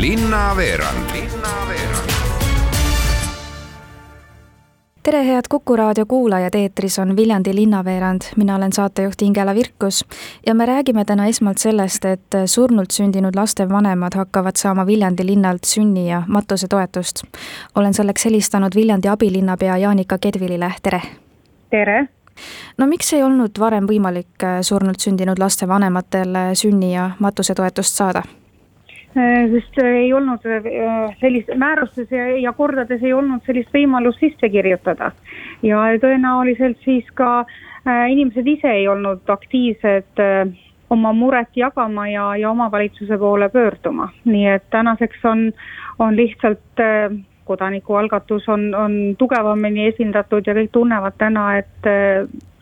linnaveerand Linnaveerand tere, head Kuku raadio kuulajad, eetris on Viljandi linnaveerand, mina olen saatejuht Ingela Virkus ja me räägime täna esmalt sellest, et surnult sündinud laste vanemad hakkavad saama Viljandi linnalt sünni- ja matusetoetust. olen selleks helistanud Viljandi abilinnapea Jaanika Kedvilile, tere! tere! no miks ei olnud varem võimalik surnult sündinud laste vanematel sünni- ja matusetoetust saada? Äh, sest ei olnud äh, sellist, määrustes ja, kordades ei olnud sellist võimalust sisse kirjutada. ja tõenäoliselt siis ka inimesed ise ei olnud aktiivsed oma muret jagama ja, ja omavalitsuse poole pöörduma, nii et tänaseks on, on lihtsalt kodanikualgatus on, on tugevamini esindatud ja kõik tunnevad täna, et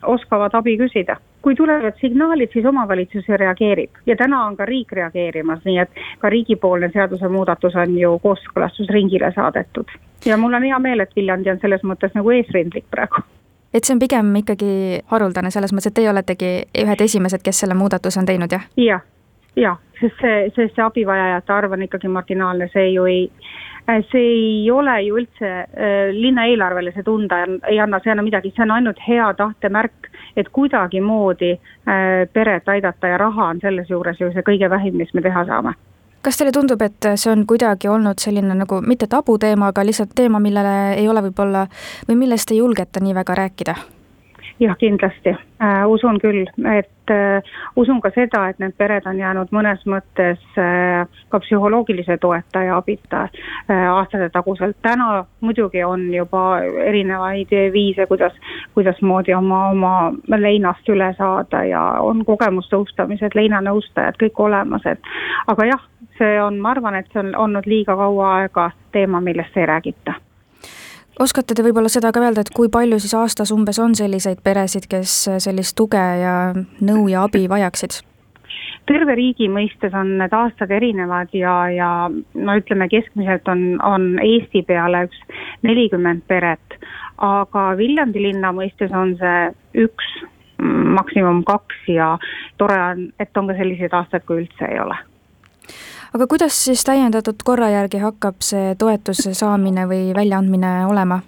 oskavad abi küsida. Kui tulevad signaalid, siis omavalitsus ju reageerib ja täna on ka riik reageerimas, nii et ka riigipoolne seadusemuudatus on ju kooskõlastusringile saadetud. ja mul on hea meel, et Viljandi on selles mõttes nagu eesrindlik praegu et see on pigem ikkagi haruldane selles mõttes, et teie oletegi ühed esimesed, kes selle muudatuse on teinud, jah? jah, jah, sest see, sest see abivajajate arv on ikkagi marginaalne, see ju ei, Äh, see ei ole ju üldse äh, linna eelarvele see tunda ei anna, see ei anna midagi, see on ainult hea tahte märk, et kuidagimoodi äh, peret aidata ja raha on selles juures ju see kõige vähim, mis me teha saame kas teile tundub, et see on kuidagi olnud selline nagu mitte tabuteema, aga lihtsalt teema, millele ei ole võib-olla või millest ei julgeta nii väga rääkida? Jah, kindlasti äh,, usun küll, et äh, usun ka seda, et need pered on jäänud mõnes mõttes äh, ka psühholoogilise toetaja abita äh, aastate taguselt. täna muidugi on juba erinevaid viise, kuidas, kuidasmoodi oma, oma leinast üle saada ja on kogemusnõustamised, leinanõustajad kõik olemas, et aga jah, see on, ma arvan, et see on olnud liiga kaua aega teema, millest ei räägita oskate te võib-olla seda ka öelda, et kui palju siis aastas umbes on selliseid peresid, kes sellist tuge ja nõu ja abi vajaksid? terve riigi mõistes on need aastad erinevad ja, ja no ütleme, keskmiselt on, on Eesti peale üks nelikümmend peret, aga Viljandi linna mõistes on see üks, maksimum kaks ja tore on, et on ka selliseid aastaid, kui üldse ei ole aga kuidas siis täiendatud korra järgi hakkab see toetuse saamine või väljaandmine olema?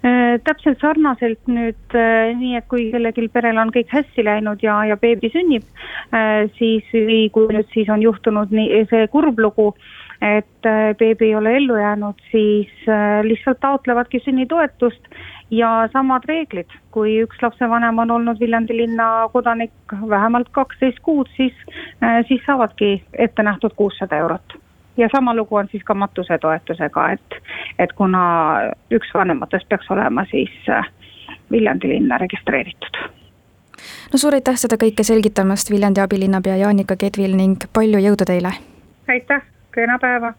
Äh, täpselt sarnaselt nüüd äh, nii, et kui kellelgi perel on kõik hästi läinud ja, ja beebi sünnib, äh, siis või kui nüüd siis on juhtunud nii see kurb lugu, et beebi ei ole ellu jäänud, siis lihtsalt taotlevadki sünnitoetust ja samad reeglid, kui üks lapsevanem on olnud Viljandi linna kodanik vähemalt kaksteist kuud, siis, äh, siis saavadki ette nähtud kuussada eurot. ja sama lugu on siis ka matusetoetusega, et, et kuna üks vanematest peaks olema siis äh, Viljandi linna registreeritud. no suur aitäh seda kõike selgitamast, Viljandi abilinnapea Jaanika Kedvil ning palju jõudu teile! aitäh, kena päeva!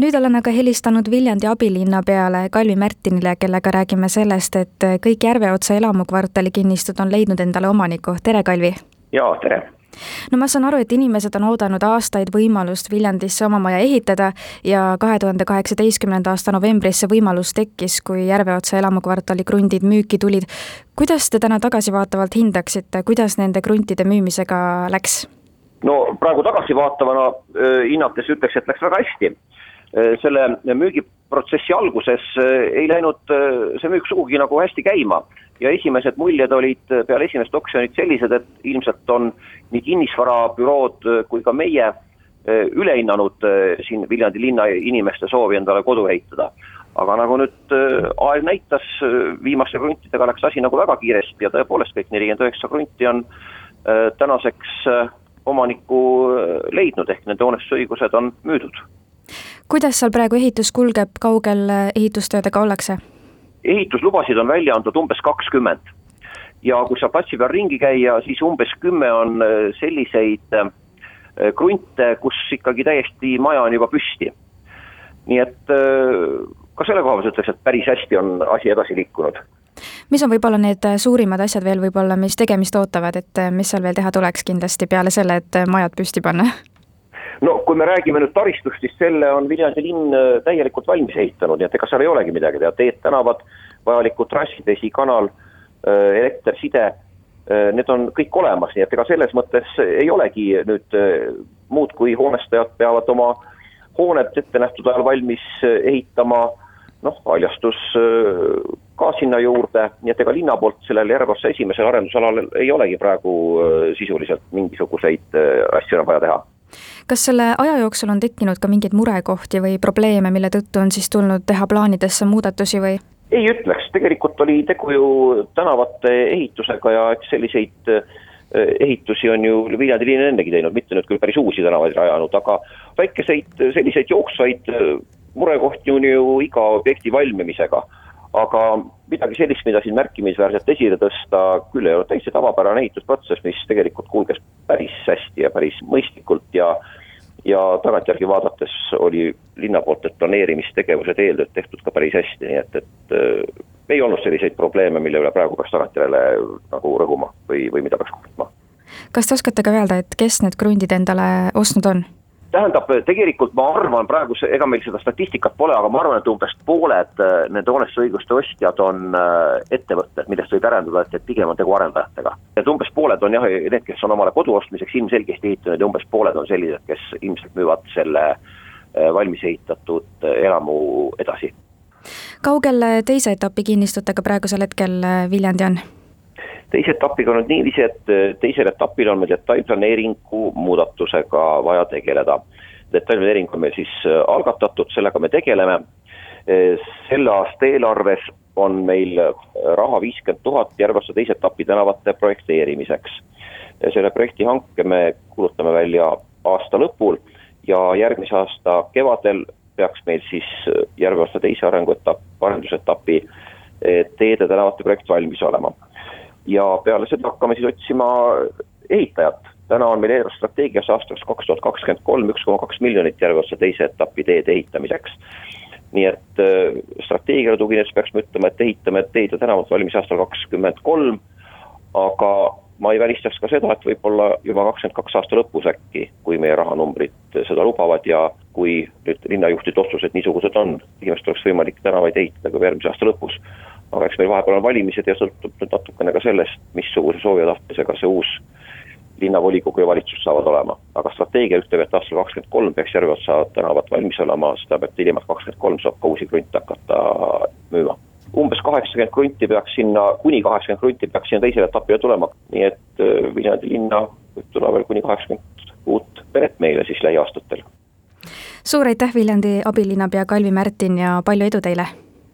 Nüüd olen aga helistanud Viljandi abilinnapeale Kalvi Märtinile, kellega räägime sellest, et kõik Järveotsa elamukvartali kinnistud on leidnud endale omaniku, tere Kalvi! jaa, tere! no ma saan aru, et inimesed on oodanud aastaid võimalust Viljandisse oma maja ehitada ja kahe tuhande kaheksateistkümnenda aasta novembris see võimalus tekkis, kui Järveotsa elamukvartali krundid müüki tulid. kuidas te täna tagasivaatavalt hindaksite, kuidas nende kruntide müümisega läks? no praegu tagasivaatavana äh, hinnates ütleks, et läks väga hästi selle müügiprotsessi alguses äh, ei läinud äh, see müük sugugi nagu hästi käima. Ja esimesed muljed olid peale esimest oksjonit sellised, et ilmselt on nii kinnisvarabürood kui ka meie üle hinnanud siin Viljandi linna inimeste soovi endale kodu ehitada. aga nagu nüüd aeg näitas, viimaste kruntidega läks asi nagu väga kiiresti ja tõepoolest kõik nelikümmend üheksa krunti on tänaseks omanikku leidnud, ehk nende hoonestusõigused on müüdud kuidas seal praegu ehitus kulgeb, kaugel äh, ehitustöödega ollakse? ehituslubasid on välja antud umbes kakskümmend ja kui sa platsi peal ringi käia, siis umbes kümme on äh, selliseid äh, krunte, kus ikkagi täiesti maja on juba püsti. nii et ka selle koha pealt ütleks, et päris hästi on asi edasi liikunud. mis on võib-olla need suurimad asjad veel võib-olla, mis tegemist ootavad, et mis seal veel teha tuleks kindlasti peale selle, et majad püsti panna? no kui me räägime nüüd taristust, siis selle on Viljandi linn äh, täielikult valmis ehitanud, nii et ega seal ei olegi midagi teha, teed, tänavad, vajalikud trassid, vesi, kanal, äh, elekter, side, äh, need on kõik olemas, nii et ega selles mõttes ei olegi nüüd muud, kui hoonestajad peavad oma hooned ette nähtud ajal valmis ehitama, noh, haljastus ka sinna juurde, nii et ega linna poolt sellel Järveossa esimesel arendusalal ei olegi praegu sisuliselt mingisuguseid asju enam vaja teha kas selle aja jooksul on tekkinud ka mingeid murekohti või probleeme, mille tõttu on siis tulnud teha plaanidesse muudatusi või? ei ütleks, tegelikult oli tegu ju tänavate ehitusega ja eks selliseid äh, ehitusi on ju Viljandi linn ennegi teinud, mitte nüüd küll päris uusi tänavaid rajanud, aga väikeseid selliseid jooksvaid äh, murekohti on ju iga objekti valmimisega. aga midagi sellist, mida siin märkimisväärselt esile tõsta küll ei ole, täitsa tavapärane ehitusprotsess, mis tegelikult kulges päris hästi ja päris mõistlikult ja ja tagantjärgi vaadates oli linna poolt need planeerimistegevused, eeltööd tehtud ka päris hästi, nii et, et äh, ei olnud selliseid probleeme, mille üle praegu peaks tagantjärele nagu rõhuma või, või mida peaks kurtma. kas te oskate ka öelda, et kes need krundid endale ostnud on? Tähendab, tegelikult ma arvan praegu, ega meil seda statistikat pole, aga ma arvan, et umbes pooled äh, nende hoonestusõiguste ostjad on äh, ettevõtted, millest võib järeldada, et, et pigem on tegu arendajatega. et umbes pooled on jah, need, kes on omale kodu ostmiseks ilmselgesti ehitanud ja umbes pooled on sellised, kes ilmselt müüvad selle äh, valmis ehitatud elamu edasi. kaugel teise etapi kinnistutega praegusel hetkel Viljandi on? Teise etapiga on nüüd niiviisi, et eh, teisel etapil on meil detailplaneeringu muudatusega vaja tegeleda. detailplaneering on meil siis eh, algatatud, sellega me tegeleme. Eh, selle aasta eelarves on meil raha viiskümmend tuhat Järveossa teise etapi tänavate projekteerimiseks. selle projekti hanke me kuulutame välja aasta lõpul ja järgmise aasta kevadel peaks meil siis Järveossa teise arenguetapp, arendusetapi teede tänavate projekt valmis olema ja peale seda hakkame siis otsima ehitajat. täna on meil eelarvestrateegias aastaks kaks tuhat kakskümmend kolm üks koma kaks miljonit Järveotsa teise etapi teede ehitamiseks. nii et äh, strateegiale tuginedes peaksime ütlema, et ehitame teed ja tänavad valmis aastal kakskümmend kolm, aga ma ei välistaks ka seda, et võib-olla juba kakskümmend kaks aasta lõpus äkki, kui meie rahanumbrid seda lubavad ja kui nüüd linnajuhtide otsused niisugused on, inimestel oleks võimalik tänavaid ehitada ka järgmise aasta lõpus aga eks meil vahepeal on valimised ja sõltub nüüd natukene ka sellest, missuguse soovi ja tahtmisega see uus linnavolikogu ja valitsus saavad olema. aga strateegia ütleb, et aastal kakskümmend kolm peaks Järveotsa tänavad valmis olema, seda peab hiljemalt kakskümmend kolm saab ka uusi krunte hakata müüma. umbes kaheksakümmend krunti peaks sinna, kuni kaheksakümmend krunti peaks sinna teisele etapile tulema, nii et äh, Viljandi linna võib tulla veel kuni kaheksakümmend uut peret meile siis lähiaastatel. suur aitäh, Viljandi abilinnapea Kalvi Märtin ja palju edu teile!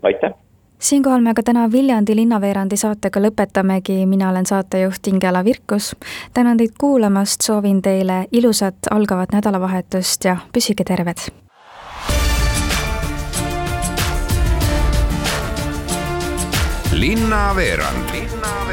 aitäh! Siinkohal me aga täna Viljandi linnaveerandi saatega lõpetamegi, mina olen saatejuht Ingela Virkus. tänan teid kuulamast, soovin teile ilusat algavat nädalavahetust ja püsige terved. linnaveerand. linnaveerand